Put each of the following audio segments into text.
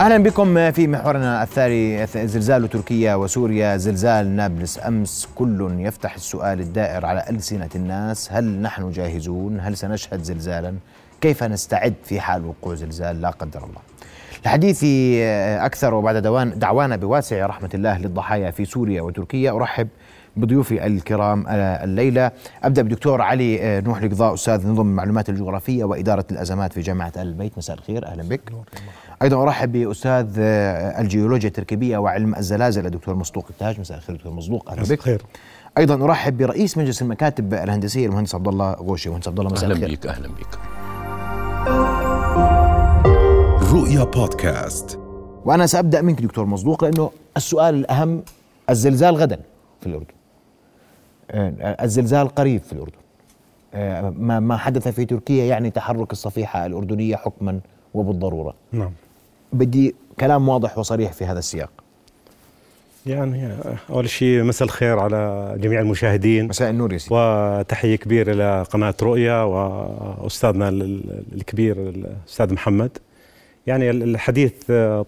أهلا بكم في محورنا الثاني زلزال تركيا وسوريا زلزال نابلس أمس. كل يفتح السؤال الدائر على ألسنة الناس. هل نحن جاهزون؟ هل سنشهد زلزالا؟ كيف نستعد في حال وقوع زلزال؟ لا قدر الله. الحديث أكثر وبعد دوان دعوانا بواسع رحمة الله للضحايا في سوريا وتركيا. أرحب بضيوفي الكرام الليلة. أبدأ بدكتور علي نوح القضاء أستاذ نظم المعلومات الجغرافية وإدارة الأزمات في جامعة البيت. مساء الخير أهلا بك. أيضا أرحب بأستاذ الجيولوجيا التركيبية وعلم الزلازل الدكتور مصدوق التاج. مساء الخير دكتور مصدوق. أهلا بك. خير أيضا أرحب برئيس مجلس المكاتب الهندسية المهندس عبد الله غوشي. مهندس عبد الله مساء الخير. أهلا بك أهلا بك رؤيا بودكاست. وأنا سأبدأ منك دكتور مصدوق لأنه السؤال الأهم الزلزال غدا في الأردن. الزلزال قريب في الأردن. ما ما حدث في تركيا يعني تحرك الصفيحة الأردنية حكما وبالضرورة. نعم. بدي كلام واضح وصريح في هذا السياق. يعني أول شيء مساء الخير على جميع المشاهدين. مساء النور يا سيدي. وتحية كبيرة لقناة رؤيا وأستاذنا الكبير الأستاذ محمد. يعني الحديث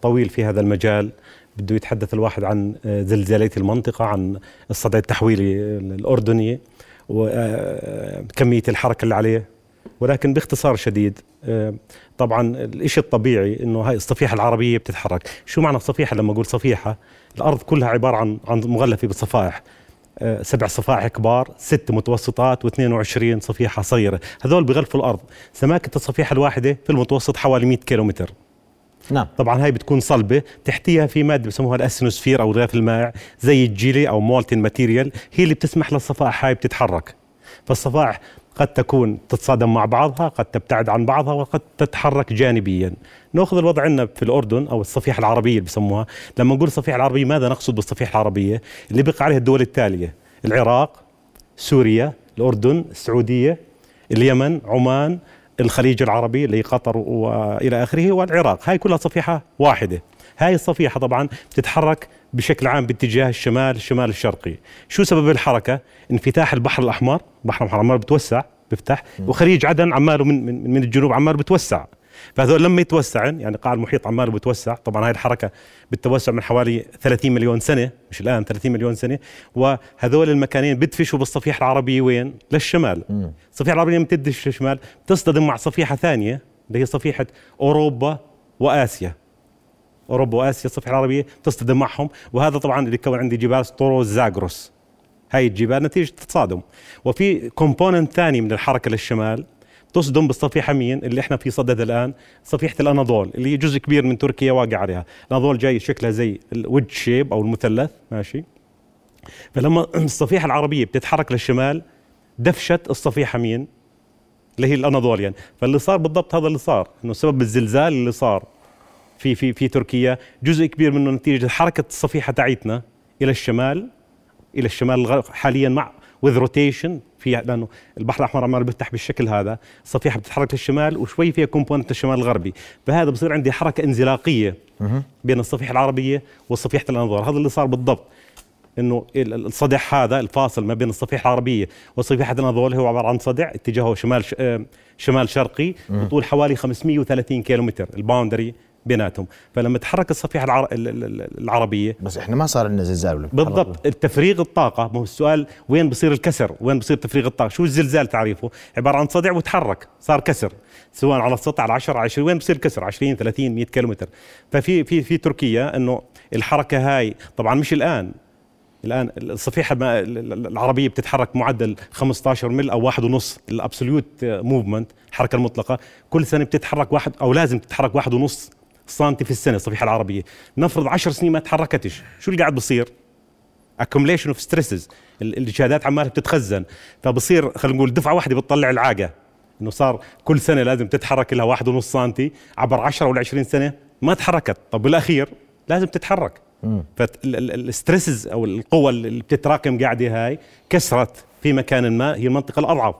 طويل في هذا المجال. بده يتحدث الواحد عن زلزالية المنطقة عن الصدع التحويلي الأردني وكمية الحركة اللي عليه. ولكن باختصار شديد طبعا الشيء الطبيعي إنه هاي الصفيحة العربية بتتحرك. شو معنى الصفيحه لما أقول صفيحة الأرض كلها عبارة عن عن مغلفة بالصفائح. سبع صفائح كبار ست متوسطات و22 صفيحة صغيرة. هذول بغلفوا الأرض. سماكة الصفيحة الواحدة في المتوسط حوالي 100 كيلومتر. نعم. طبعا هاي بتكون صلبة تحتيها في مادة بسموها الاسثنوسفير أو الغلاف المائع زي الجيلي أو molten material هي اللي بتسمح للصفائح هاي بتتحرك. فالصفائح قد تكون تتصادم مع بعضها قد تبتعد عن بعضها وقد تتحرك جانبيا. نأخذ الوضع عندنا في الأردن أو الصفيحه العربية اللي بسموها. لما نقول الصفيحه العربية ماذا نقصد بالصفيحه العربية؟ اللي بقى عليها الدول التالية العراق سوريا الأردن السعودية اليمن عمان الخليج العربي اللي قطر وإلى آخره والعراق. هاي كلها صفيحة واحدة. هاي الصفيحة طبعا بتتحرك بشكل عام باتجاه الشمال الشمال الشرقي. شو سبب الحركة؟ انفتاح البحر الأحمر. البحر الأحمر بتوسع. بيفتح. وخليج عدن عماله من من, من الجنوب عماله بتوسع. فهذول لما يتوسعن يعني قاع المحيط عماله بتوسع طبعا هاي الحركة بالتوسع من حوالي 30 مليون سنة مش الآن 30 مليون سنة. وهذول المكانين بدفشوا بالصفيحه العربيه وين؟ للشمال. الصفيحه العربيه لما تدش للشمال تصطدم مع صفيحة ثانية اللي هي صفيحة أوروبا وآسيا. أوروبا وآسيا الصفحه العربية تصطدم معهم. وهذا طبعا اللي كون عندي جبال طوروس وزاغروس هاي الجبال نتيجة تصادم. وفي component ثاني من الحركة للشمال تصدم بالصفيحة مين؟ اللي إحنا في صدد الآن صفيحة الأناضول اللي هي جزء كبير من تركيا واقع عليها. الأناضول جاي شكلها زي ال wedge shape أو المثلث ماشي؟ فلما الصفيحة العربية بتتحرك للشمال دفشت الصفيحة مين؟ اللي هي ال Anatolian فاللي صار بالضبط هذا اللي صار إنه سبب الزلزال اللي صار في في في تركيا جزء كبير منه نتيجة حركة الصفيحة تاعتنا إلى الشمال. إلى الشمال حاليا مع with rotation في لأنه البحر الأحمر عمال بيفتح بالشكل هذا الصفيحه بتتحرك للشمال وشوي فيها component الشمال الغربي. فهذا بصير عندي حركة انزلاقية بين الصفيحه العربية وصفيحه الأناضول. هذا اللي صار بالضبط إنه الصدع هذا الفاصل ما بين الصفيحه العربية وصفيحه الاناضول هو عبارة عن صدع اتجاهه شمال شمال شرقي بطول حوالي 530 كيلومتر. ال boundary بيناتهم. فلما تحرك الصفيحة العر... العربية بس إحنا ما صار لنا زلزال بالضبط. التفريغ الطاقة ما هو السؤال وين بصير الكسر؟ وين بصير تفريغ الطاقة؟ شو الزلزال تعريفه؟ عبارة عن صدع وتحرك صار كسر. سواء على السطح على 10 20 وين بصير كسر؟ 20 30 100 كيلومتر. ففي في في تركيا إنه الحركة هاي طبعا مش الآن. الآن الصفيحة العربية بتتحرك معدل 15 ملي أو واحد ونص ال absolute movement الحركة المطلقة. كل سنة بتتحرك واحد أو لازم تتحرك واحد ونص سنتي في السنة الصفيحه العربية. نفرض 10 سنين ما تحركتش. شو اللي قاعد بصير؟ Accumulation of stresses الاجهادات عمالها بتتخزن. فبصير خلينا نقول دفعة واحدة بتطلع الطاقة. إنه صار كل سنة لازم تتحرك لها واحد ونص سنتي. عبر 10 ولا 20 سنة ما تحركت. طب بالاخير لازم تتحرك. فال stresses أو القوى اللي بتتراكم قاعدة هاي كسرت في مكان ما. هي المنطقة الأضعف.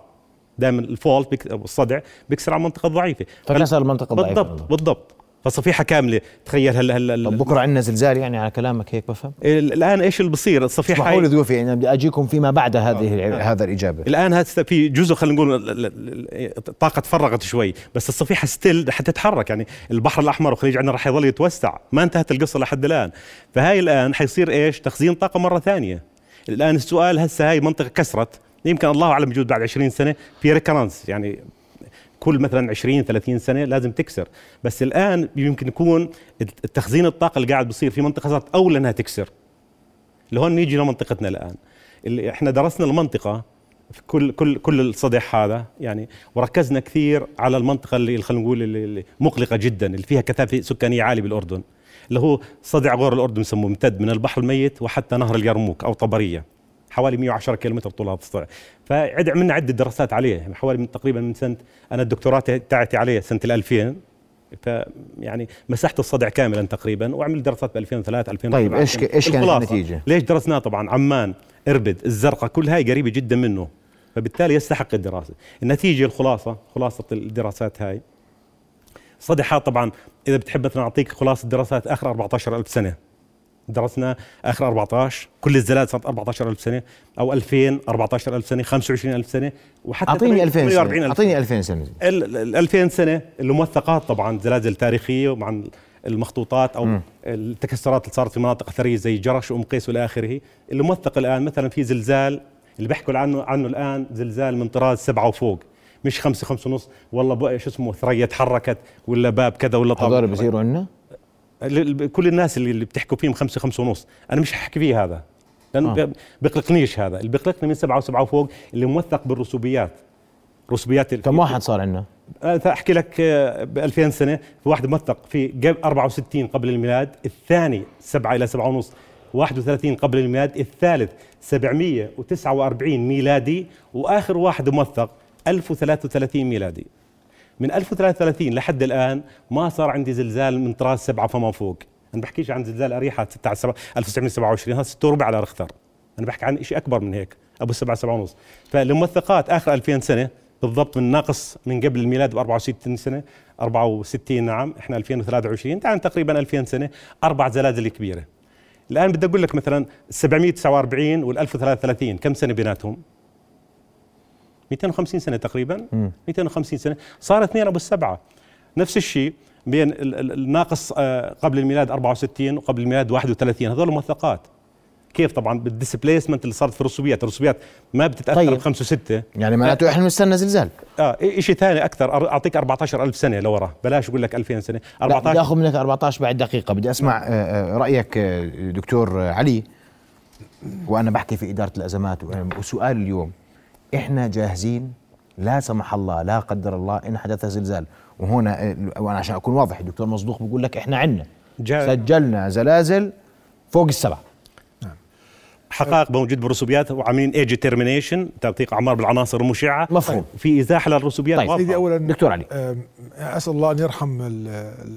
دائما ال fault بيك... الصدع بيكسر على المنطقة الضعيفة. فكسر المنطقة الضعيفة بالضبط بالضبط. فالصفيحه كاملة. تخيل هلا هلا طب بكرة عندنا زلزال يعني على كلامك هيك بفهم؟ الآن إيش اللي بصير؟ الصفيحة اسمحوا لي ضيوفي أنا بدي أجيكم فيما بعد هذه هذا الإجابة. الآن هسه في جزء خلينا نقول ال- ال- ال- الطاقه تفرغت شوي بس الصفيحة still حتتحرك يعني البحر الأحمر والخليج عندنا راح يظل يتوسع. ما انتهت القصة لحد الآن. فهاي الآن حيصير إيش؟ تخزين طاقة مرة ثانية. الآن السؤال هسه هاي منطقة كسرت. يمكن الله أعلم بجوز بعد 20 سنة. في recurrence يعني كل مثلا 20 30 سنة لازم تكسر. بس الآن يمكن يكون التخزين الطاقة اللي قاعد بصير في منطقة صارت أولى إنها تكسر. لهون نيجي لمنطقتنا الآن. اللي إحنا درسنا المنطقة في كل كل كل الصدع هذا يعني وركزنا كثير على المنطقة اللي خلينا نقول اللي مقلقة جدا اللي فيها كثافة سكانية عالية بالأردن. اللي هو صدع غور الأردن يسموه امتد من البحر الميت وحتى نهر اليرموك أو طبرية. حوالي 110 كيلومتر طول هذا الصدع فعملنا عدة دراسات عليه حوالي من تقريبا من سنة أنا الدكتوراه تاعتي عليه سنة ال 2000 ف يعني مسحت الصدع كاملا تقريبا وعملت دراسات ب 2003 2004 طيب، إيش ك- إيش كانت النتيجة؟ ليش درسناه؟ طبعا عمان إربد الزرقاء كل هاي قريبة جدا منه. فبالتالي يستحق الدراسة. النتيجة الخلاصة خلاصة الدراسات هاي. صدحها طبعا إذا بتحب مثلا أعطيك خلاصة دراسات آخر 14000 سنة. درسنا آخر 14 كل الزلازل صارت 14000 سنة أو 2000 14000 سنة 25000 سنة وحتى أعطيني 2000 سنة 48000 أعطيني 2000 سنة. ال ال- 2000 سنة الموثقات طبعا زلازل تاريخية ومع المخطوطات أو التكسرات اللي صارت في مناطق اثريه زي جرش وأم قيس والى آخره. اللي موثق الآن مثلا في زلزال اللي بيحكوا عنه عنه الآن زلزال من طراز سبعة وفوق مش خمسة خمسة ونص والله شو اسمه ثريا تحركت ولا باب كذا ولا طابق. هذول بيصيروا عندنا؟ كل الناس اللي اللي بتحكوا فيهم خمسة خمسة ونص. أنا مش ححكي فيه هذا. لأنه آه. آه. بيقلقنيش هذا. اللي بيقلقني من سبعة وسبعة وفوق اللي موثق بالرسوبيات. رسوبيات كم واحد صار عندنا؟ أه، أحكي لك ب 2000 سنة في واحد موثق في قبل 64 قبل الميلاد الثاني 7 إلى 7 ونص 31 قبل الميلاد الثالث 749 ميلادي وآخر واحد موثق 1033 ميلادي. من 1033 لحد الآن ما صار عندي زلزال من طراز سبعة فما فوق. أنا بحكيش عن زلزال أريحة 16 1927 هذا 6 وربع على رختر أنا بحكي عن شيء أكبر من هيك أبو 7 7 ونص. فالموثقات آخر 2000 سنة بالضبط من ناقص من قبل الميلاد ب 64 سنة 64 نعم إحنا 2023 يعني تقريبا 2000 سنة أربع زلازل كبيرة. الآن بدي أقول لك مثلا 749 وال 1033 كم سنة بيناتهم؟ 250 سنة تقريبا. 250 سنة. صار اثنين أبو السبعة. نفس الشيء بين ال- ال- الناقص آه، قبل الميلاد 64 وقبل الميلاد 31 هذول موثقات كيف طبعا؟ بالديسبليسمنت اللي صارت في الرسوبيات الرسوبيات ما بتتأثر طيب. بخمسة وستة. يعني معناته إحنا بنستنى زلزال. آه شيء ثاني أكثر. أعطيك 14000 سنة لورا. بلاش أقول لك 2000 سنة. لا بدي 14 آخذ منك 14 بعد دقيقة. بدي أسمع آه، آه، رأيك دكتور علي. وأنا بحكي في إدارة الأزمات. وسؤال اليوم. إحنا جاهزين. لا سمح الله لا قدر الله إن حدث زلزال. وهنا وأنا عشان أكون واضح الدكتور مصدوق بيقول لك إحنا عندنا. سجلنا زلازل فوق السبعة. حقائق موجود بالرسوبيات وعاملين age determination تعطيك أعمار بالعناصر المشعة. مفهوم. في إزاحة للرسوبيات طيب. سيدي اولا دكتور علي. أسأل الله أن يرحم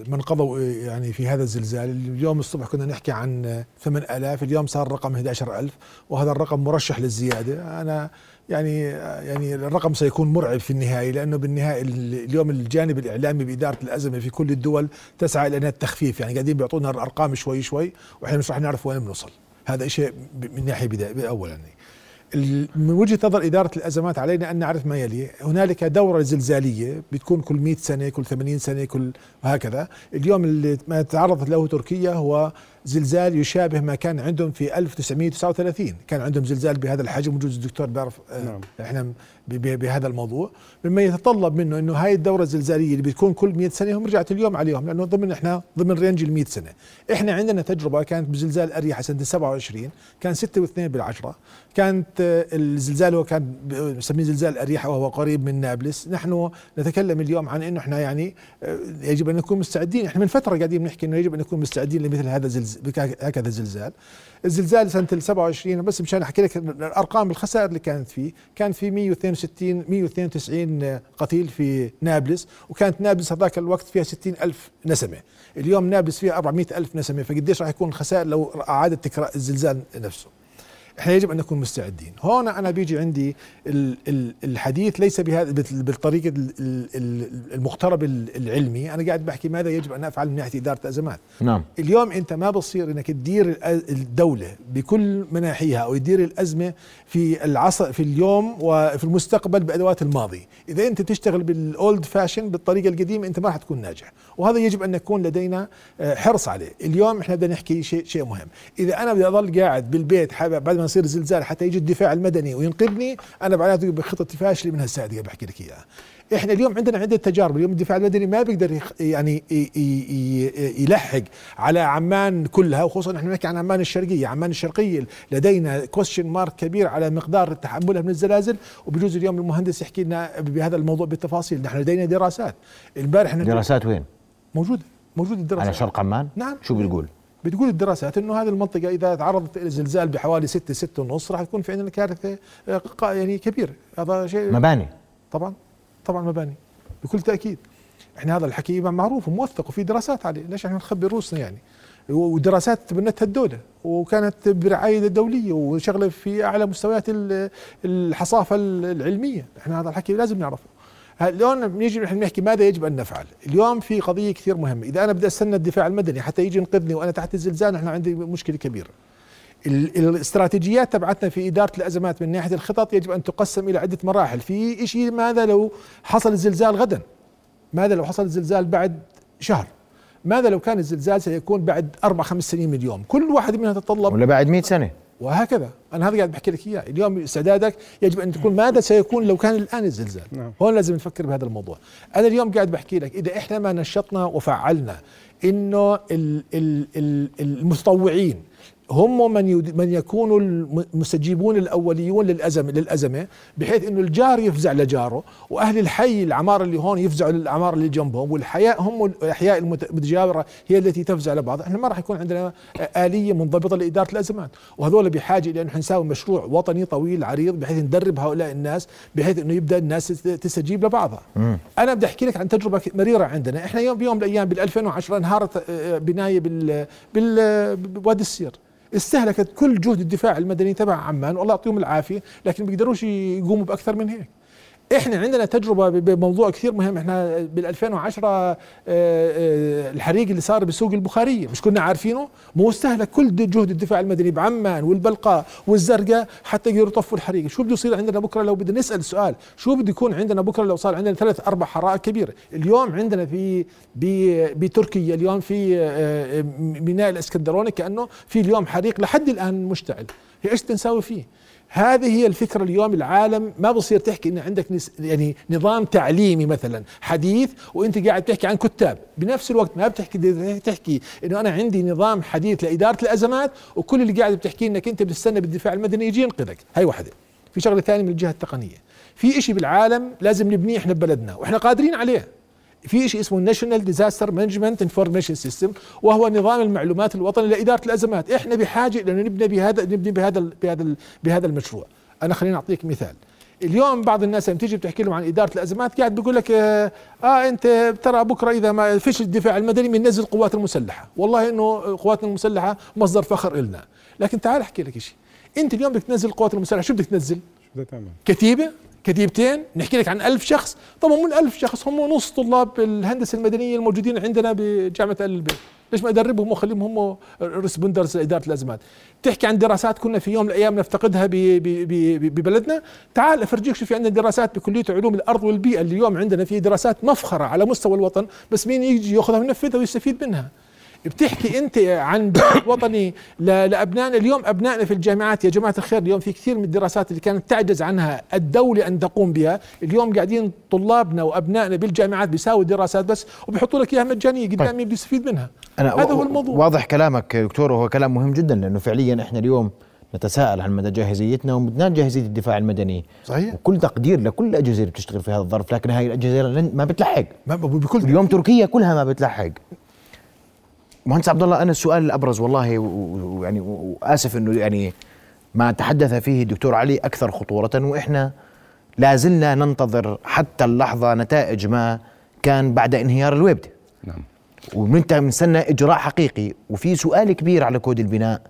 من قضوا يعني في هذا الزلزال. اليوم الصبح كنا نحكي عن 8000 اليوم صار رقم 11000 وهذا الرقم مرشح للزيادة. أنا يعني يعني الرقم سيكون مرعب في النهايه لأنه بالنهايه ال- اليوم الجانب الإعلامي بإدارة الأزمة في كل الدول تسعى إلى التخفيف يعني قاعدين بيعطونا الأرقام شوي شوي وإحنا مش رح نعرف وين بنوصل. هذا شيء من ناحية بداية اولا. يعني. من وجهة نظر إدارة الأزمات علينا أن نعرف ما يلي، هنالك دورة زلزالية بتكون كل 100 سنة، كل 80 سنة، كل وهكذا، اليوم اللي ما تعرضت له تركيا هو زلزال يشابه ما كان عندهم في 1939 كان عندهم زلزال بهذا الحجم وجوز الدكتور بيعرف آه، نعم. إحنا بهذا الموضوع. مما يتطلب منه إنه هاي الدورة الزلزالية اللي بتكون كل 100 سنة هي رجعت اليوم عليهم لأنه ضمن إحنا ضمن range ال 100 سنة. إحنا عندنا تجربة كانت بزلزال أريحة سنة 27 كان 6 و2 بالعشرة. كانت آه، الزلزال هو كان بسميه زلزال أريحة وهو قريب من نابلس. نحن نتكلم اليوم عن إنه إحنا يعني آه، يجب أن نكون مستعدين. إحنا من فترة قاعدين بنحكي إنه يجب أن نكون مستعدين لمثل هذا زلزال هكذا زلزال. الزلزال سنة ال 27 بس مشان أحكي لك الأرقام الخسائر اللي كانت فيه كان في 162 192 قتيل في نابلس وكانت نابلس هذاك الوقت فيها 60 ألف نسمة. اليوم نابلس فيها 400 ألف نسمة فقديش راح يكون الخسائر لو أعادت تكرار الزلزال نفسه؟ إحنا يجب أن نكون مستعدين. هون أنا بيجي عندي ال- ال- الحديث ليس بهذا بال- بالطريقة ال- ال- ال- المقترب ال- العلمي. أنا قاعد بحكي ماذا يجب أن أفعل من ناحية إدارة الأزمات. نعم. اليوم أنت ما بصير إنك تدير الدولة بكل مناحيها أو تدير الأزمة في العصر في اليوم وفي المستقبل بأدوات الماضي، إذا أنت تشتغل بالاولد فاشن بالطريقة القديمة أنت ما راح تكون ناجح، وهذا يجب أن يكون لدينا آه، حرص عليه، اليوم إحنا بدنا نحكي شيء شيء مهم، إذا أنا بدي اضل قاعد بالبيت حابب بعد ما يصير زلزال حتى يجي الدفاع المدني وينقذني، أنا معناته بخطتي فاشله من اللي بحكي لك إياها. إحنا اليوم عندنا عدة تجارب اليوم الدفاع المدني ما بيقدر يعني يلحق على عمان كلها وخصوصا نحن نحكي عن عمان الشرقية عمان الشرقية لدينا كويشن مارك كبير على مقدار تحملها من الزلازل وبجوز اليوم المهندس يحكي لنا بهذا الموضوع بالتفاصيل نحن لدينا دراسات امبارح إحنا دراسات وين؟ موجودة موجودة الدراسات على شرق عمان؟ نعم. شو بتقول؟ بتقول الدراسات إنه هذه المنطقة إذا تعرضت إلى زلزال بحوالي 6 6 ونص راح يكون في عندنا كارثة آه، يعني كبيره هذا شيء مباني. طبعا طبعا مباني. بكل تأكيد. إحنا هذا الحكي معروف وموثق وفي دراسات عليه. ليش إحنا نخبي روسنا يعني؟ ودراسات تبنتها الدولة. وكانت برعاية دولية وشغلة في أعلى مستويات ال- الحصافة العلمية. إحنا هذا الحكي لازم نعرفه. اليوم بنيجي نحن نحكي ماذا يجب أن نفعل؟ اليوم في قضية كثير مهمة، إذا أنا بدي أستنى الدفاع المدني حتى يجي ينقذني وأنا تحت الزلزال إحنا عندي مشكلة كبيرة. ال- الاستراتيجيات تبعتنا في إدارة الأزمات من ناحية الخطط يجب أن تقسم إلى عدة مراحل. في شيء ماذا لو حصل الزلزال غدا؟ ماذا لو حصل الزلزال بعد شهر؟ ماذا لو كان الزلزال سيكون بعد أربع خمس سنين من اليوم؟ كل واحد منها تتطلب ولا بعد 100 سنة؟ وهكذا. أنا هذا قاعد بحكي لك إياه. اليوم استعدادك يجب أن تكون ماذا سيكون لو كان الآن الزلزال. نعم. هون لازم نفكر بهذا الموضوع. أنا اليوم قاعد بحكي لك إذا إحنا ما نشطنا وفعلنا إنه ال- ال- ال- المتطوعين هم من من يكونوا المستجيبون الأوليون للازمه للأزمة بحيث إنه الجار يفزع لجاره وأهل الحي العماره اللي هون يفزعوا للعماره اللي جنبهم والحياء هم الأحياء المت- المتجاورة هي التي تفزع لبعض إحنا ما راح يكون عندنا آلية منضبطة لإدارة الأزمات. وهذول بحاجة إلى انه نساوي مشروع وطني طويل عريض بحيث ندرب هؤلاء الناس بحيث إنه يبدأ الناس تست- تستجيب لبعضها. أنا بدي أحكي لك عن تجربة مريرة عندنا. إحنا يوم بيوم من الأيام بال 2010 انهارت بناية بال بال بوادي السير. استهلكت كل جهد الدفاع المدني تبع عمان والله يعطيهم العافية لكن بيقدروش يقوموا بأكثر من هيك. إحنا عندنا تجربة بموضوع كثير مهم. إحنا بال 2010 آه، آه، الحريق اللي صار بسوق البخارية مش كنا عارفينه؟ مو استهلك كل جهد الدفاع المدني بعمان والبلقاء والزرقاء حتى يقدروا يطفوا الحريق. شو بده يصير عندنا بكرة؟ لو بدنا نسأل سؤال شو بده يكون عندنا بكرة لو صار عندنا ثلاث أربع حرائق كبيرة؟ اليوم عندنا في بتركيا اليوم في آه، ميناء الاسكندروني كأنه في اليوم حريق لحد الآن مشتعل. إيش تنساوي فيه؟ هذه هي الفكرة اليوم العالم ما بصير تحكي إن عندك يعني نظام تعليمي مثلا حديث وأنت قاعد تحكي عن كتاب. بنفس الوقت ما بتحكي تحكي إنه أنا عندي نظام حديث لإدارة الأزمات وكل اللي قاعد بتحكي إنك أنت بتستنى بالدفاع المدني يجي ينقذك. هاي واحدة. في شغلة ثانية من الجهة التقنية. في إشي بالعالم لازم نبنيه إحنا ببلدنا وإحنا قادرين عليه. في شيء اسمه national disaster management information system وهو نظام المعلومات الوطني لإدارة الأزمات. إحنا بحاجة إلى نبني بهذا نبني بهذا بهذا بهذا المشروع. أنا خليني أعطيك مثال. اليوم بعض الناس لما تيجي بتحكي لهم عن إدارة الأزمات قاعد بيقول لك آه, آه أنت ترى بكرة إذا ما فيش الدفاع المدني بننزل القوات المسلحة. والله إنه قواتنا المسلحة مصدر فخر إلنا. لكن تعال أحكي لك شيء. أنت اليوم بدك تنزل القوات المسلحة شو بدك تنزل؟ شو بدك تعمل؟ كتيبة؟ كتيبتين نحكي لك عن ألف شخص. طبعا مو الألف شخص هم نص طلاب الهندسة المدنية الموجودين عندنا بجامعة آل البيت. ليش ما أدربهم وأخليهم هم responders لإدارة الأزمات؟ تحكي عن دراسات كنا في يوم من الأيام نفتقدها ببلدنا. تعال أفرجيك شو في عندنا دراسات بكلية علوم الأرض والبيئة. اللي اليوم عندنا في دراسات مفخرة على مستوى الوطن بس مين يجي يأخذها وينفذها ويستفيد منها؟ بتحكي أنت عن بحث وطني ل- لأبنائنا. اليوم أبنائنا في الجامعات يا جماعة الخير اليوم في كثير من الدراسات اللي كانت تعجز عنها الدولة أن تقوم بها. اليوم قاعدين طلابنا وأبنائنا بالجامعات بيساووا دراسات بس وبيحطوا لك إياها مجانية قدام مين بده يستفيد منها. أنا هذا هو الموضوع. واضح كلامك دكتور وهو كلام مهم جدا لأنه فعليا إحنا اليوم نتساءل عن مدى جاهزيتنا وبدنا جاهزية الدفاع المدني. صحيح. وكل تقدير لكل الأجهزة اللي بتشتغل في هذا الظرف لكن هاي الأجهزة لن- ما بتلحق. ما بكل اليوم تركيا كلها ما بتلحق. مهندس عبد الله أنا السؤال الأبرز والله ويعني واسف إنه يعني ما تحدث فيه الدكتور علي أكثر خطورة وإحنا لا زلنا ننتظر حتى اللحظة نتائج ما كان بعد انهيار الويبده نعم. ومنت بنستنى إجراء حقيقي وفي سؤال كبير على كود البناء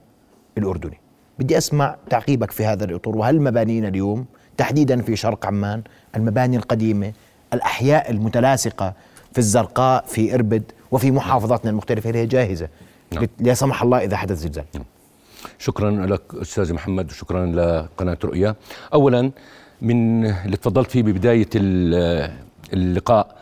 الأردني. بدي أسمع تعقيبك في هذا الإطار وهل مبانينا اليوم تحديدا في شرق عمان المباني القديمة الأحياء المتلاصقة في الزرقاء في إربد وفي محافظاتنا المختلفة هي جاهزة. نعم. لا سمح الله إذا حدث زلزال. شكرا لك أستاذ محمد وشكرا لقناة رؤيا. اولا من اللي تفضلت فيه ببداية ال- اللقاء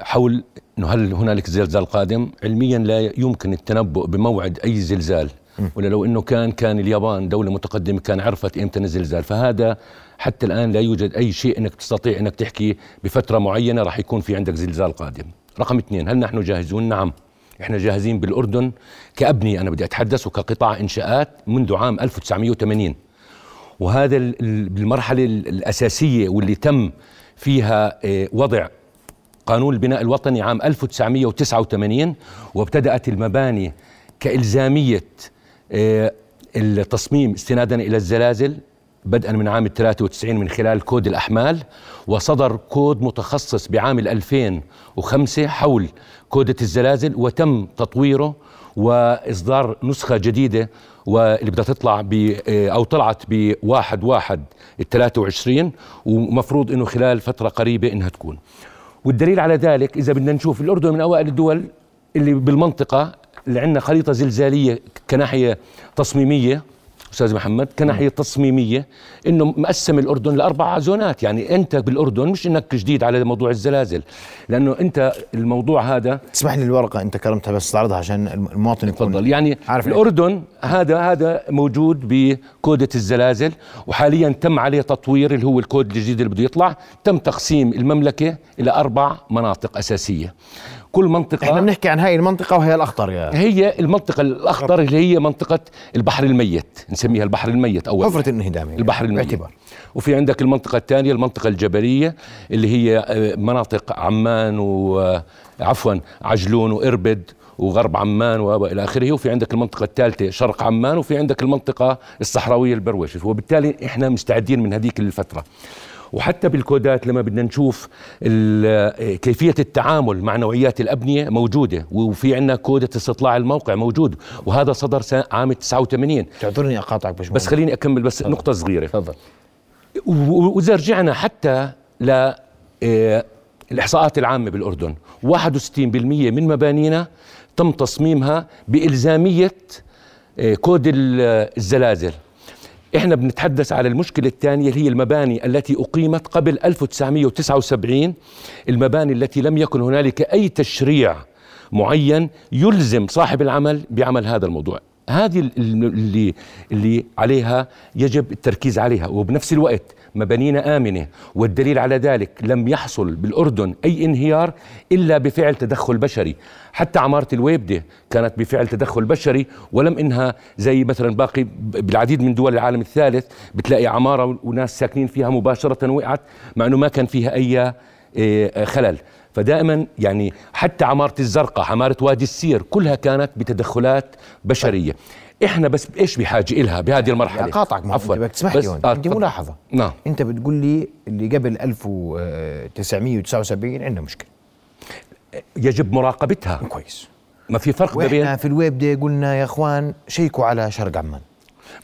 حول إنه هل هنالك زلزال قادم؟ علميا لا يمكن التنبؤ بموعد أي زلزال. ولا لو إنه كان كان اليابان دولة متقدمة كان عرفت إمتى الزلزال. فهذا حتى الآن لا يوجد أي شيء إنك تستطيع إنك تحكي بفترة معينة راح يكون في عندك زلزال قادم. رقم اثنين هل نحن جاهزون؟ نعم. إحنا جاهزين بالأردن كابنيه أنا بدي أتحدث وكقطاع إنشاءات منذ عام 1980 وهذا ال- ال- المرحلة ال- الأساسية واللي تم فيها آه، وضع قانون البناء الوطني عام 1989 وابتدأت المباني كإلزامية آه، التصميم استنادا إلى الزلازل. بدءا من عام 93 من خلال كود الأحمال وصدر كود متخصص بعام 2005 حول كودة الزلازل وتم تطويره وإصدار نسخة جديدة واللي بدها تطلع ب أو طلعت ب 1 1 23 ومفروض إنه خلال فترة قريبة إنها تكون. والدليل على ذلك إذا بدنا نشوف الأردن من أوائل الدول اللي بالمنطقة اللي عندنا خريطة زلزالية كناحية تصميمية أستاذ محمد كناحيه تصميمية إنه مقسم الأردن لأربع زونات. يعني أنت بالأردن مش إنك جديد على موضوع الزلازل لأنه أنت الموضوع هذا تسمح لي الورقة أنت كرمتها بس تعرضها عشان المواطن يكون تفضل. يعني عارف الأردن هذا هذا موجود بكودة الزلازل وحاليا تم عليه تطوير اللي هو الكود الجديد اللي بده يطلع. تم تقسيم المملكة إلى أربع مناطق أساسية. كل منطقة. إحنا بنحكي عن هاي المنطقة وهي الأخطر يا. هي المنطقة الاخضر اللي هي منطقة البحر الميت نسميها البحر الميت أول. حفرة الانهدام يعني. البحر الميت. باعتبار. وفي عندك المنطقة الثانية المنطقة الجبلية اللي هي آه، مناطق عمان وعفوا عجلون وإربد وغرب عمان والى آخره. وفي عندك المنطقة الثالثة شرق عمان. وفي عندك المنطقة الصحراوية البرويش وبالتالي إحنا مستعدين من هذيك الفترة. وحتى بالكودات لما بدنا نشوف كيفية التعامل مع نوعيات الأبنية موجودة وفي عندنا كودة استطلاع الموقع موجود وهذا صدر سنة عام 89 تعذرني أقاطعك بس بس خليني أكمل بس نقطة صغيرة. تفضل. و- وإذا رجعنا حتى ل آه، الإحصاءات العامة بالأردن 61% من مبانينا تم تصميمها بإلزامية آه، كود ال- الزلازل. إحنا بنتحدث على المشكلة الثانية اللي هي المباني التي أقيمت قبل 1979 المباني التي لم يكن هنالك أي تشريع معين يلزم صاحب العمل بعمل هذا الموضوع. هذه ال- اللي اللي عليها يجب التركيز عليها. وبنفس الوقت مبانينا آمنة والدليل على ذلك لم يحصل بالأردن أي انهيار إلا بفعل تدخل بشري. حتى عمارة الويبدة كانت بفعل تدخل بشري ولم إنها زي مثلا باقي بالعديد من دول العالم الثالث. بتلاقي عمارة وناس ساكنين فيها مباشرة وقعت مع أنه ما كان فيها أي إيه، خلل. فدائما يعني حتى عمارة الزرقاء عمارة وادي السير كلها كانت بتدخلات بشرية. إحنا بس إيش بحاجة إلها بهذه المرحلة؟ اقاطعك عفوا. انت بدك تسمح بس- لي آه، عندي. ملاحظة. نعم. أنت بتقول لي اللي قبل 1979 عندنا مشكلة. يجب مراقبتها. كويس. ما في فرق بين في الويب دي قلنا يا إخوان شيكوا على شرق عمان.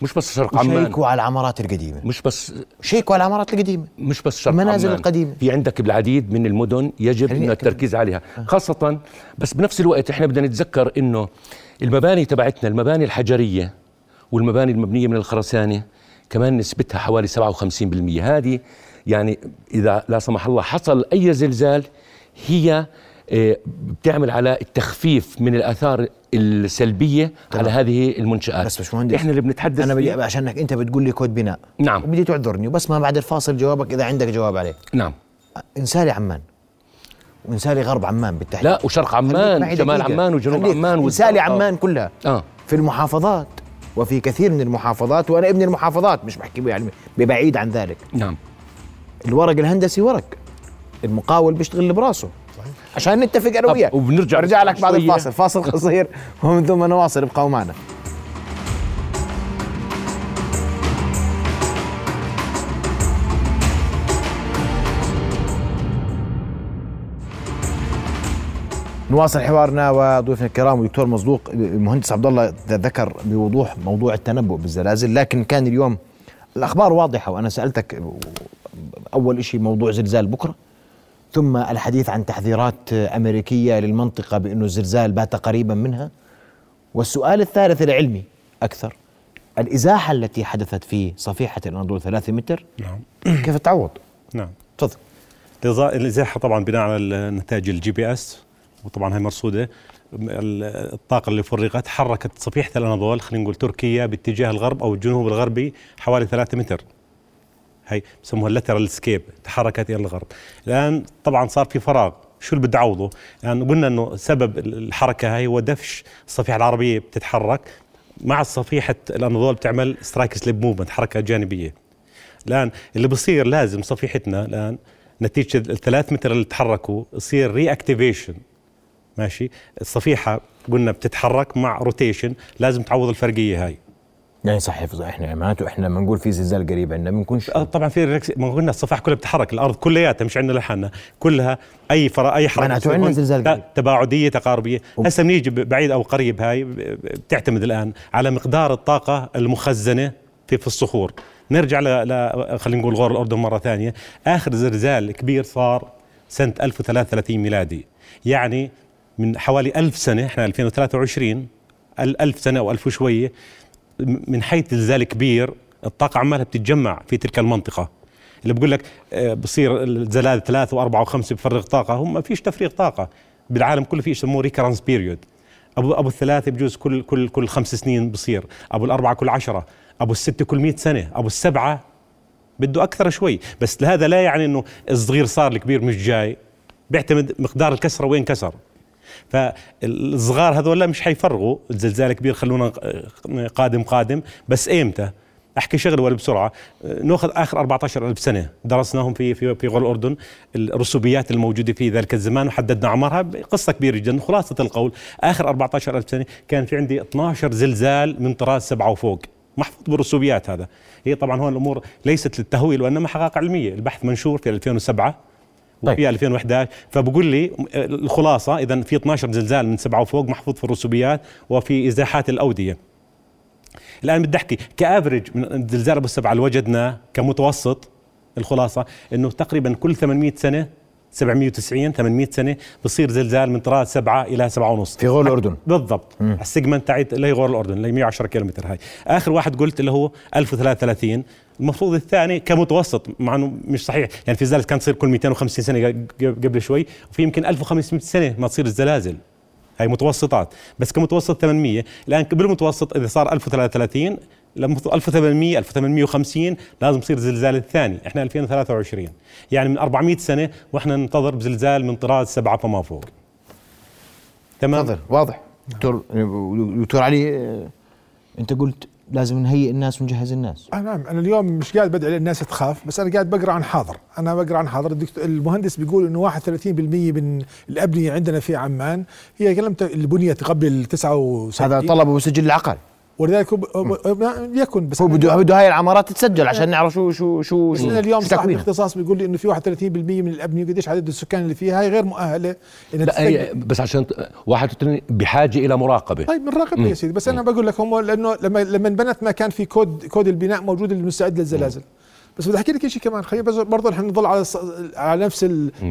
مش بس شرق عمان شيكوا على العمارات القديمة مش بس شيكوا على العمارات القديمة مش بس شرق المنازل عمان. القديمة. في عندك بالعديد من المدن يجب أكمل. التركيز عليها خاصة بس بنفس الوقت إحنا بدنا نتذكر إنه المباني تبعتنا المباني الحجرية والمباني المبنية من الخرسانة كمان نسبتها حوالي 57% هذه يعني إذا لا سمح الله حصل أي زلزال هي آه، بتعمل على التخفيف من الآثار السلبية على هذه المنشآت. بس باشمهندس إحنا اللي بنتحدث أنا بدي عشانك أنت بتقول لي كود بناء. نعم. وبدي تعذرني وبس ما بعد الفاصل جوابك إذا عندك جواب عليه. نعم. إنسالي عمان وإنسالي غرب عمان بالتحديد. لا وشرق عمان شمال. عمان وجنوب. عمان إنسالي. عمان كلها آه. في المحافظات وفي كثير من المحافظات وأنا ابن المحافظات مش بحكي يعني ببعيد عن ذلك. نعم. الورق الهندسي ورق المقاول بيشتغل براسه. عشان نتفق أنا وياك. وبنرجع ارجع لك بعد. الفاصل. فاصل قصير ومن ثم نواصل. ابقوا معنا. نواصل حوارنا وضيوفنا الكرام والدكتور مصدوق المهندس عبد الله ذكر بوضوح موضوع التنبؤ بالزلازل لكن كان اليوم الأخبار واضحة وأنا سألتك أول شيء موضوع زلزال بكرة. ثم الحديث عن تحذيرات أمريكية للمنطقة بأنه الزلزال بات قريبا منها. والسؤال الثالث العلمي أكثر. الإزاحة التي حدثت في صفيحة الاناضول ثلاثة متر نعم. كيف تعوض؟ نعم. تفضل. الإزاحة طبعا بناء على نتائج ال GPS وطبعا هي مرصودة. ال- الطاقة اللي فرغت حركت صفيحة الاناضول خلينا نقول تركيا باتجاه الغرب أو الجنوب الغربي حوالي 3 متر. هي بسموها ال lateral escape تحركت إلى الغرب. الآن طبعا صار في فراغ. شو اللي بدي اعوضه؟ يعني قلنا إنه سبب الحركة هاي هو دفش. الصفيحة العربية بتتحرك. مع صفيحة الاناضول بتعمل strike-slip movement حركة جانبية. الآن اللي بصير لازم صفيحتنا الآن نتيجة الثلاث متر اللي تحركوا يصير reactivation ماشي؟ الصفيحة قلنا بتتحرك مع rotation لازم تعوض الفرقية هاي. يعني صح حفظ إحنا معناته إحنا لما نقول في زلزال قريب عندنا بنكونش آه، طبعا في ما قلنا الصفائح كلها بتتحرك الأرض كلياتها مش عندنا لحالنا. كلها أي فرا أي حركة معناته عندنا زلزال قريب. تباعدية تقاربية. هسه بنيجي بعيد أو قريب هاي بتعتمد الآن على مقدار الطاقة المخزنة في في الصخور. نرجع ل, ل... خلينا نقول غور الأردن مرة ثانية. آخر زلزال كبير صار سنة 1033 ميلادي. يعني من حوالي ألف سنة إحنا 2023 أل- ألف سنة أو ألف وشوية من حيث زلزال كبير الطاقة عمالها بتتجمع في تلك المنطقة. اللي بقول لك آه، بصير الزلازل ثلاثة وأربعة وخمسة بفرغ طاقة هم ما فيش تفريغ طاقة. بالعالم كله في يسموه recurrence period أبو أبو الثلاثة بجوز كل كل كل خمس سنين بصير. أبو الأربعة كل عشرة. أبو الستة كل مئة سنة. أبو السبعة بده أكثر شوي. بس هذا لا يعني إنه الصغير صار الكبير مش جاي. بيعتمد مقدار الكسرة وين كسر. فالصغار هذول مش حيفرغوا. الزلزال كبير خلونا قادم قادم. بس ايمتى أحكي شغله ولا بسرعة. نأخذ آخر 14 ألف سنة. درسناهم في في في غور الأردن. الرسوبيات الموجودة في ذلك الزمان وحددنا أعمارها قصه كبيرة جدا خلاصة القول. آخر 14 ألف سنة كان في عندي 12 زلزال من طراز سبعة وفوق. محفوظ بالرسوبيات هذا. هي طبعا هون الأمور ليست للتهويل وإنما حقائق علمية. البحث منشور في 2007 طيب. وفي 2011 فبقول لي الخلاصة إذا في 12 زلزال من سبعة وفوق محفوظ في الرسوبيات وفي ازاحات الأودية. الآن بدي أحكي ك average من الزلزال أبو السبعة اللي وجدناه كمتوسط الخلاصة؟ إنه تقريبا كل 800 سنة 790 800 سنة بصير زلزال من طراز سبعة إلى سبعة ونص. في غور الأردن. بالضبط. ال segment تاعت اللي هي غور الأردن اللي هي 110 كيلومتر هاي. آخر واحد قلت اللي هو 1033 المفروض الثاني كمتوسط مع إنه مش صحيح. يعني في زلازل كانت تصير كل 250 سنة قبل شوي وفي يمكن 1500 سنة ما تصير الزلازل. هاي متوسطات. بس كمتوسط 800 الآن بالمتوسط إذا صار 1033 لما 1800 1850 لازم يصير زلزال الثاني. إحنا 2023 يعني من 400 سنة وإحنا ننتظر بزلزال من طراز سبعة فما فوق. تمام؟ واضح. دكتور دكتور علي آه، أنت قلت لازم نهيئ الناس ونجهز الناس. آه نعم. أنا اليوم مش قاعد بدعي الناس تخاف بس أنا قاعد بقرأ عن حاضر. أنا بقرأ عن حاضر. الدكتور المهندس بيقول إنه 31% من الأبنية عندنا في عمان هي كلمة اللي بنيت قبل ال 79 هذا طلبه بسجل العقاري ولذلك يكن بس هو بده بده هاي العمارات تتسجل عشان نعرف شو شو شو أنا اليوم شو صاحب. الاختصاص بيقول لي إنه في 31% من الأبنية قديش عدد السكان اللي فيها هي غير مؤهلة إنها لا هي بس عشان واحد وثلاثين بحاجة إلى مراقبة. طيب بنراقب يا سيدي. بس أنا بقول لك هم لأنه لما لما انبنت ما كان في كود كود البناء موجود المستعد للزلازل. بس بدي أحكي لك شيء كمان. خلينا بس برضه نحن نضل على على نفس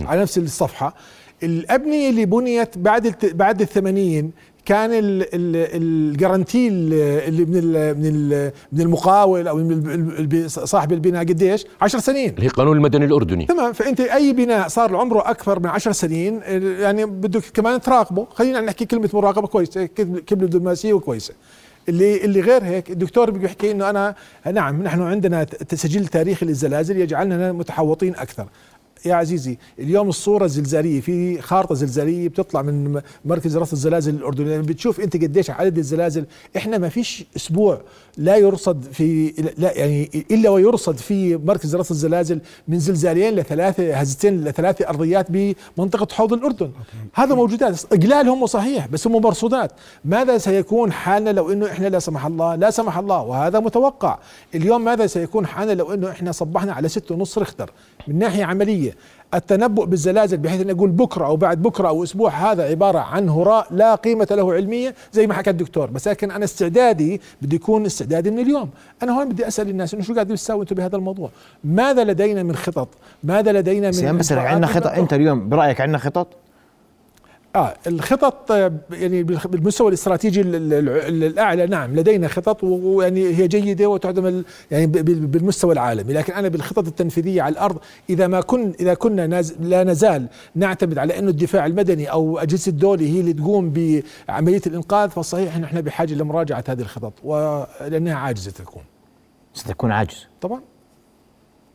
على نفس الصفحة. الأبنية اللي بنيت بعد بعد ال 80 كان ال- ال- ال guarantee اللي من ال من ال من المقاول أو من صاحب البناء قديش؟ 10 سنين. اللي هي القانون المدني الأردني. تمام. فأنت أي بناء صار عمره أكثر من 10 سنين يعني بدك كمان تراقبه. خلينا نحكي كلمة مراقبة كويسة كلمة دبلوماسية وكويسة. اللي اللي غير هيك الدكتور بيحكي إنه أنا نعم نحن عندنا تسجيل تاريخي للزلازل يجعلنا متحوطين أكثر. يا عزيزي اليوم الصورة الزلزالية في خارطة زلزالية بتطلع من مركز رصد الزلازل الأردني. لما بتشوف أنت قديش عدد الزلازل. إحنا ما فيش أسبوع لا يرصد في لا يعني إلا ويرصد في مركز رصد الزلازل من زلزالين لثلاثه هزتين لثلاثه أرضيات بمنطقة حوض الأردن. هذا موجودات. اقلال هم صحيح بس هم مرصودات. ماذا سيكون حالنا لو إنه إحنا لا سمح الله؟ لا سمح الله وهذا متوقع. اليوم ماذا سيكون حالنا لو إنه إحنا صبحنا على ستة ونص ريختر من ناحية عملية؟ التنبؤ بالزلازل بحيث اني أقول بكرة أو بعد بكرة أو أسبوع هذا عبارة عن هراء لا قيمة له علميه زي ما حكى الدكتور. بس لكن أنا استعدادي بده يكون استعدادي من اليوم. أنا هون بدي أسأل الناس إنه شو قاعدين تساووا أنتم بهذا الموضوع؟ ماذا لدينا من خطط؟ ماذا لدينا من بس عندنا خطط؟ أنت اليوم برأيك عندنا خطط؟ آه الخطط آه، يعني بالمستوى الاستراتيجي ال- ال- ال- الأعلى نعم لدينا خطط ويعني هي جيدة وتعتمد يعني بالمستوى العالمي لكن أنا بالخطط التنفيذية على الأرض إذا ما كن إذا كنا ناز لا نزال نعتمد على انه الدفاع المدني أو أجهزة الدولة هي اللي تقوم بعملية الإنقاذ فصحيح إن إحنا بحاجة لمراجعة هذه الخطط ولانها عاجزة تكون. ستكون عاجز طبعا.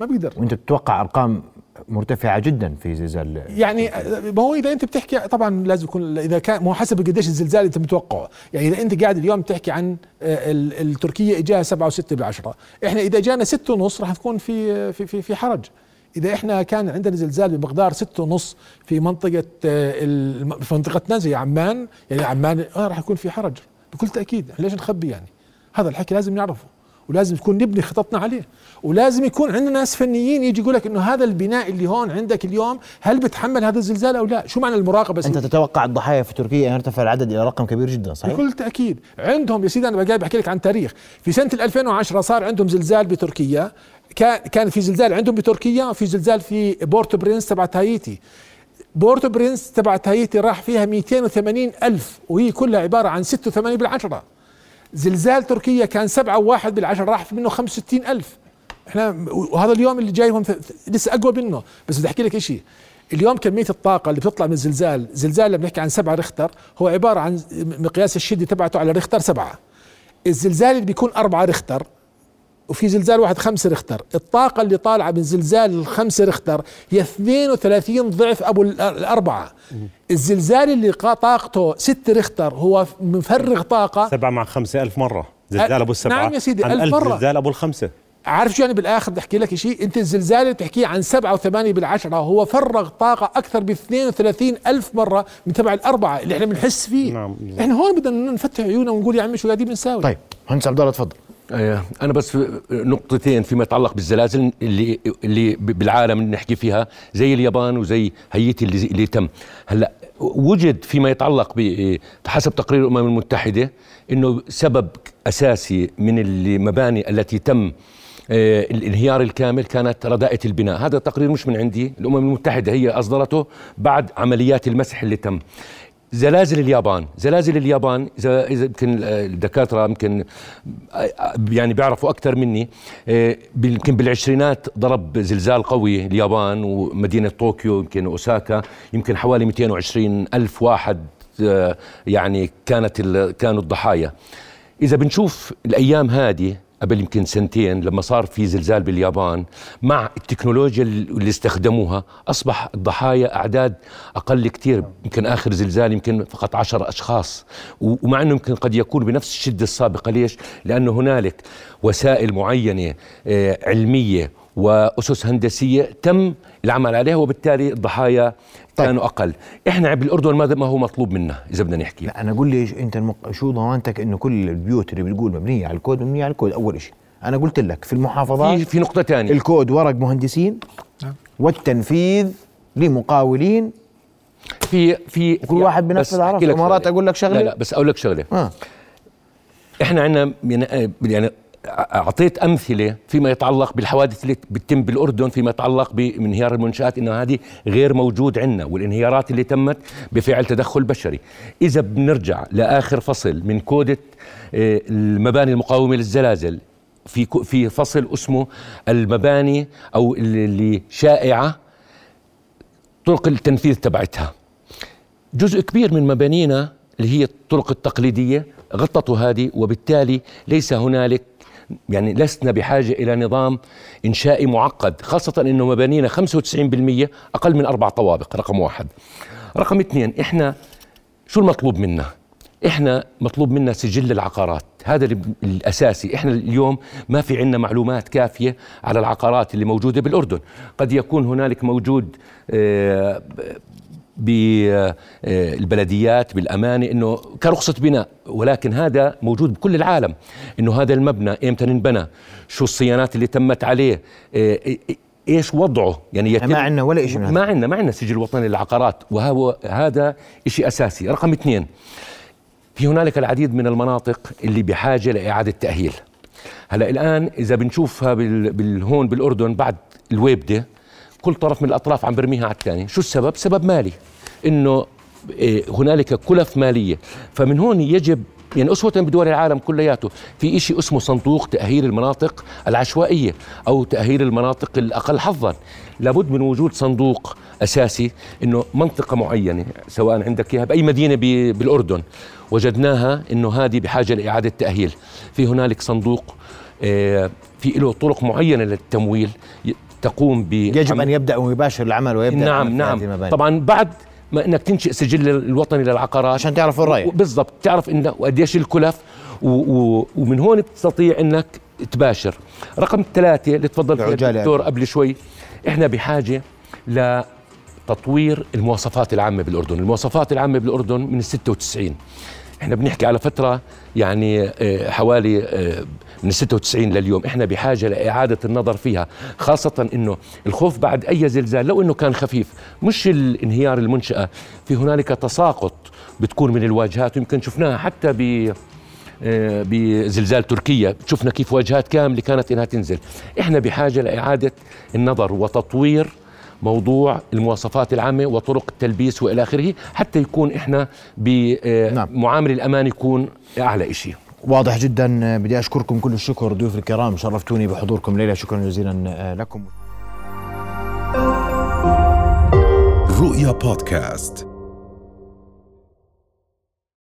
ما بيقدر. وأنت بتتوقع أرقام مرتفعة جدا في زلزال. يعني ما هو إذا أنت بتحكي طبعا لازم يكون إذا كان ما هو حسب قديش الزلزال أنت متوقعه. يعني إذا أنت قاعد اليوم تحكي عن آه، ال- التركية إجاها سبعة وستة بالعشرة إحنا إذا اجانا ستة ونص راح نكون في في في, في حرج. إذا إحنا كان عندنا زلزال بمقدار ستة ونص في منطقة آه، في منطقتنا زي عمان يعني عمان آه راح يكون في حرج. بكل تأكيد ليش نخبي يعني؟ هذا الحكي لازم نعرفه. ولازم نكون نبني خططنا عليه. ولازم يكون عندنا ناس فنيين يجي يقول لك إنه هذا البناء اللي هون عندك اليوم هل بتحمل هذا الزلزال أو لا؟ شو معنى المراقبة أنت؟ تتوقع الضحايا في تركيا ان يرتفع العدد إلى رقم كبير جدا صحيح؟ بكل تأكيد. عندهم يا سيدي أنا جاي بحكي لك عن تاريخ. في سنة 2010 صار عندهم زلزال بتركيا. كان كان في زلزال عندهم بتركيا وفي زلزال في بورتو برنس تبع هايتي بورتو برنس تبع هايتي راح فيها 280 ألف وهي كلها عبارة عن 86 بالعشرة. زلزال تركيا كان سبعة وواحد بالعشرة راح منه 65 ألف. إحنا وهذا اليوم اللي جاي هون ف- لسه أقوى منه. بس بدي أحكي لك شيء اليوم كمية الطاقة اللي بتطلع من الزلزال زلزال لما بنحكي عن سبعة ريختر هو عبارة عن مقياس الشدة تبعته على ريختر سبعة. الزلزال اللي بيكون أربعة ريختر وفي زلزال واحد خمسة ريختر. الطاقة اللي طالعة من زلزال الخمسة ريختر هي 32 ضعف أبو ال- الأربعة. الزلزال اللي طاقته ستة ريختر هو مفرغ طاقة. سبعة مع خمسة ألف مرة. زلزال أبو السبعة. نعم يا سيدي، ألف ألف مرة. زلزال أبو الخمسة. عارف شو يعني بالآخر بدي أحكي لك شيء؟ أنت الزلزال اللي بتحكيه عن سبعة وثمانية بالعشرة هو فرغ طاقة أكثر ب 32 ألف مرة من تبع الأربعة اللي إحنا بنحس فيه. نعم. إحنا هون بدنا نفتح عيوننا ونقول يا عمي شو قاعدين بنساوي؟ طيب مهندس عبد الله تفضل. أنا بس نقطتين فيما يتعلق بالزلازل اللي اللي بالعالم نحكي فيها زي اليابان وزي هيتي اللي, اللي تم. هلأ وجد فيما يتعلق ب حسب تقرير الأمم المتحدة إنه سبب أساسي من المباني التي تم آه، الانهيار الكامل كانت رداءة البناء. هذا تقرير مش من عندي الأمم المتحدة هي أصدرته بعد عمليات المسح اللي تم. زلازل اليابان. زلازل اليابان اذا إذا يمكن الدكاترة يمكن يعني بيعرفوا أكثر مني. آه، يمكن بالعشرينات ضرب زلزال قوي اليابان ومدينة طوكيو يمكن أوساكا. يمكن حوالي 220 ألف واحد آه، يعني كانت كانوا الضحايا. إذا بنشوف الأيام هذه قبل يمكن سنتين لما صار في زلزال باليابان مع التكنولوجيا اللي استخدموها أصبح الضحايا أعداد أقل كثير يمكن آخر زلزال يمكن فقط عشر أشخاص و- ومع إنه يمكن قد يكون بنفس الشدة السابقة ليش؟ لأنه هنالك وسائل معينة آه، علمية وأسس هندسية تم العمل عليها وبالتالي الضحايا طيب. كانوا أقل. إحنا بالاردن ماذا ما هو مطلوب منا إذا بدنا نحكي. لا أنا قول لي أنت المق... شو ضمانتك إنه كل البيوت اللي بتقول مبنية على الكود مبنية على الكود؟ أول شيء أنا قلت لك في المحافظات في في نقطة ثانية الكود ورق مهندسين نعم. والتنفيذ لمقاولين. في في وكل واحد بنفذ بس عرف. أحكي لك مرات شغلة. لا لا بس أقول لك شغلة. آه. إحنا عندنا يعني أعطيت أمثلة فيما يتعلق بالحوادث اللي بتتم بالأردن فيما يتعلق بانهيار المنشآت إنه هذه غير موجود عندنا والانهيارات اللي تمت بفعل تدخل بشري. إذا بنرجع لآخر فصل من كودة آه، المباني المقاومة للزلازل. في في فصل اسمه المباني أو اللي شائعة طرق التنفيذ تبعتها. جزء كبير من مبانينا اللي هي الطرق التقليدية غطته هذه وبالتالي ليس هنالك يعني لسنا بحاجة إلى نظام إنشائي معقد خاصة أنه مبانينا 95% أقل من أربع طوابق رقم واحد. رقم اثنين إحنا شو المطلوب منا؟ إحنا مطلوب منا سجل العقارات هذا الأساسي. إحنا اليوم ما في عندنا معلومات كافية على العقارات اللي موجودة بالأردن. قد يكون هنالك موجود آه، بالبلديات بالامانه إنه كرخصة بناء. ولكن هذا موجود بكل العالم إنه هذا المبنى إمتى انبنى؟ شو الصيانات اللي تمت عليه؟ آه، إيش وضعه؟ يعني يتم ما عندنا ولا شيء. ما عندنا ما عندنا سجل وطني للعقارات. وهو هذا شيء أساسي. رقم اثنين في هنالك العديد من المناطق اللي بحاجة لإعادة تأهيل. هلأ الآن إذا بنشوفها بال... بالهون بالأردن بعد الويبدة كل طرف من الأطراف عم برميها على الثاني شو السبب؟ سبب مالي. إنه إيه، هنالك كلف مالية. فمن هون يجب يعني أسوة بدول العالم كلياته. في شيء اسمه صندوق تأهيل المناطق العشوائية أو تأهيل المناطق الأقل حظا. لابد من وجود صندوق أساسي أنه منطقة معينة سواء عندك إياها بأي مدينة بالأردن. وجدناها أنه هذه بحاجة لإعادة تأهيل. في هنالك صندوق آه، في له طرق معينة للتمويل. تقوم ب يجب أن يبدأ ويباشر العمل ويبدأ نعم في نعم. المباني. طبعا بعد ما إنك تنشئ سجل الوطني للعقارات. عشان تعرف وين رايح. بالضبط تعرف إنه قديش الكلف. و و ومن هون بتستطيع إنك تباشر. رقم ثلاثة اللي تفضل فيها بعجالة الدكتور قبل شوي إحنا بحاجة لتطوير المواصفات العامة بالأردن. المواصفات العامة بالأردن من ال 96 إحنا بنحكي على فترة يعني آه، حوالي آه، من 96 لليوم. إحنا بحاجة لإعادة النظر فيها خاصة إنه الخوف بعد أي زلزال لو إنه كان خفيف مش الانهيار المنشأة في هنالك تساقط بتكون من الواجهات. ويمكن شفناها حتى ب آه، بزلزال تركيا. شفنا كيف واجهات كاملة كانت إنها تنزل. إحنا بحاجة لإعادة النظر وتطوير موضوع المواصفات العامة وطرق التلبيس وإلى آخره حتى يكون إحنا نعم. بمعامل الأمان يكون أعلى إشي. واضح جدا. بدي أشكركم كل الشكر. ضيوف الكرام شرفتوني بحضوركم ليلة. شكرا جزيلا لكم. رؤيا بودكاست.